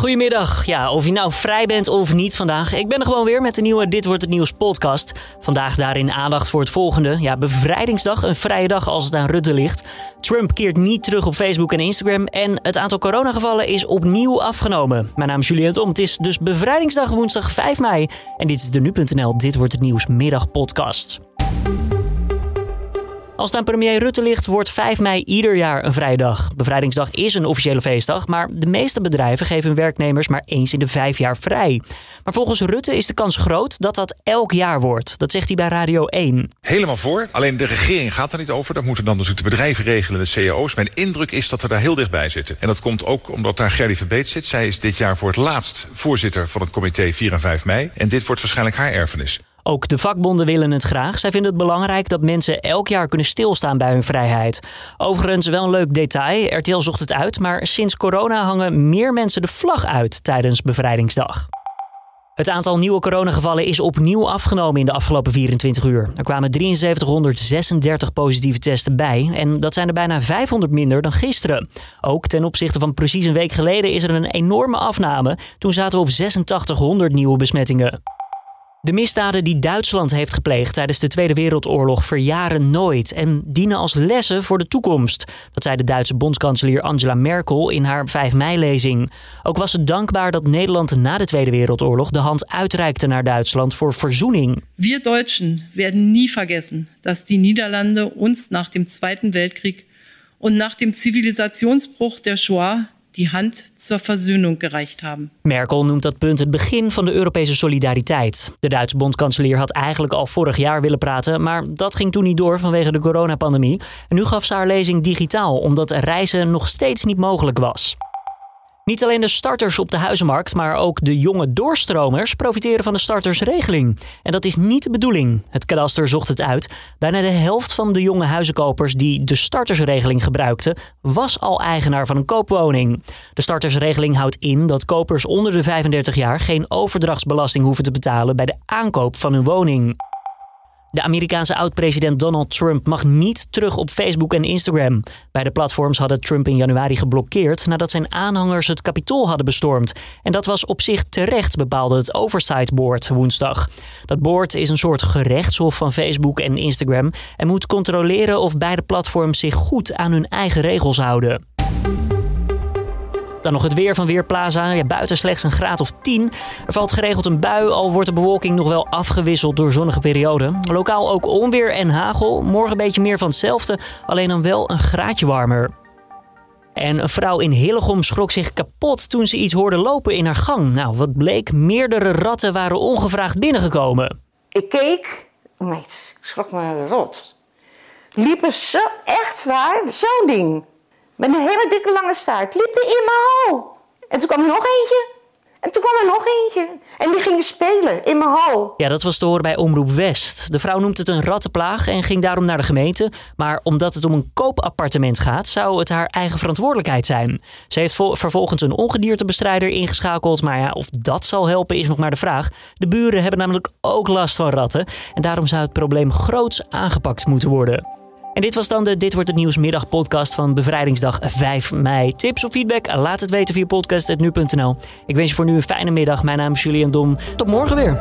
Goedemiddag. Ja, of je nou vrij bent of niet vandaag. Ik ben er gewoon weer met de nieuwe Dit Wordt Het Nieuws podcast. Vandaag daarin aandacht voor het volgende. Ja, bevrijdingsdag, een vrije dag als het aan Rutte ligt. Trump keert niet terug op Facebook en Instagram. En het aantal coronagevallen is opnieuw afgenomen. Mijn naam is Julian Tom. Het is dus bevrijdingsdag woensdag 5 mei. En dit is de Nu.nl Dit Wordt Het Nieuws middagpodcast. Als het aan premier Rutte ligt, wordt 5 mei ieder jaar een vrijdag. Bevrijdingsdag is een officiële feestdag, maar de meeste bedrijven geven hun werknemers maar eens in de vijf jaar vrij. Maar volgens Rutte is de kans groot dat dat elk jaar wordt. Dat zegt hij bij Radio 1. Helemaal voor. Alleen de regering gaat daar niet over. Dat moeten dan natuurlijk de bedrijven regelen, de cao's. Mijn indruk is dat we daar heel dichtbij zitten. En dat komt ook omdat daar Gerdy Verbeet zit. Zij is dit jaar voor het laatst voorzitter van het comité 4 en 5 mei. En dit wordt waarschijnlijk haar erfenis. Ook de vakbonden willen het graag. Zij vinden het belangrijk dat mensen elk jaar kunnen stilstaan bij hun vrijheid. Overigens wel een leuk detail. RTL zocht het uit, maar sinds corona hangen meer mensen de vlag uit tijdens bevrijdingsdag. Het aantal nieuwe coronagevallen is opnieuw afgenomen in de afgelopen 24 uur. Er kwamen 7336 positieve testen bij en dat zijn er bijna 500 minder dan gisteren. Ook ten opzichte van precies een week geleden is er een enorme afname. Toen zaten we op 8600 nieuwe besmettingen. De misdaden die Duitsland heeft gepleegd tijdens de Tweede Wereldoorlog verjaren nooit en dienen als lessen voor de toekomst. Dat zei de Duitse bondskanselier Angela Merkel in haar 5 mei-lezing. Ook was ze dankbaar dat Nederland na de Tweede Wereldoorlog de hand uitreikte naar Duitsland voor verzoening. Wir Deutschen werden nie vergessen, dass die Niederlande uns nach dem Zweiten Weltkrieg und nach dem Zivilisationsbruch der Shoah die hand zur Versöhnung gereicht haben. Merkel noemt dat punt het begin van de Europese solidariteit. De Duitse bondskanselier had eigenlijk al vorig jaar willen praten, maar dat ging toen niet door vanwege de coronapandemie. En nu gaf ze haar lezing digitaal, omdat reizen nog steeds niet mogelijk was. Niet alleen de starters op de huizenmarkt, maar ook de jonge doorstromers profiteren van de startersregeling. En dat is niet de bedoeling. Het kadaster zocht het uit. Bijna de helft van de jonge huizenkopers die de startersregeling gebruikten, was al eigenaar van een koopwoning. De startersregeling houdt in dat kopers onder de 35 jaar geen overdrachtsbelasting hoeven te betalen bij de aankoop van hun woning. De Amerikaanse oud-president Donald Trump mag niet terug op Facebook en Instagram. Beide platforms hadden Trump in januari geblokkeerd nadat zijn aanhangers het kapitool hadden bestormd. En dat was op zich terecht, bepaalde het Oversight Board woensdag. Dat board is een soort gerechtshof van Facebook en Instagram en moet controleren of beide platforms zich goed aan hun eigen regels houden. Dan nog het weer van Weerplaza. Ja, buiten slechts een graad of 10. Er valt geregeld een bui, al wordt de bewolking nog wel afgewisseld door zonnige perioden. Lokaal ook onweer en hagel. Morgen een beetje meer van hetzelfde, alleen dan wel een graadje warmer. En een vrouw in Hillegom schrok zich kapot toen ze iets hoorde lopen in haar gang. Nou, wat bleek? Meerdere ratten waren ongevraagd binnengekomen. Ik keek, meid, ik schrok me rot. Liepen zo, echt waar, zo'n ding. Met een hele dikke lange staart. Liepen in mijn hal. En toen kwam er nog eentje. En toen kwam er nog eentje. En die gingen spelen in mijn hal. Ja, dat was te horen bij Omroep West. De vrouw noemt het een rattenplaag en ging daarom naar de gemeente. Maar omdat het om een koopappartement gaat, zou het haar eigen verantwoordelijkheid zijn. Ze heeft vervolgens een ongediertebestrijder ingeschakeld. Maar ja, of dat zal helpen is nog maar de vraag. De buren hebben namelijk ook last van ratten. En daarom zou het probleem groots aangepakt moeten worden. Dit was dan de Dit Wordt Het Nieuws middagpodcast van Bevrijdingsdag 5 mei. Tips of feedback? Laat het weten via podcast.nu.nl. Ik wens je voor nu een fijne middag. Mijn naam is Julian Dom. Tot morgen weer.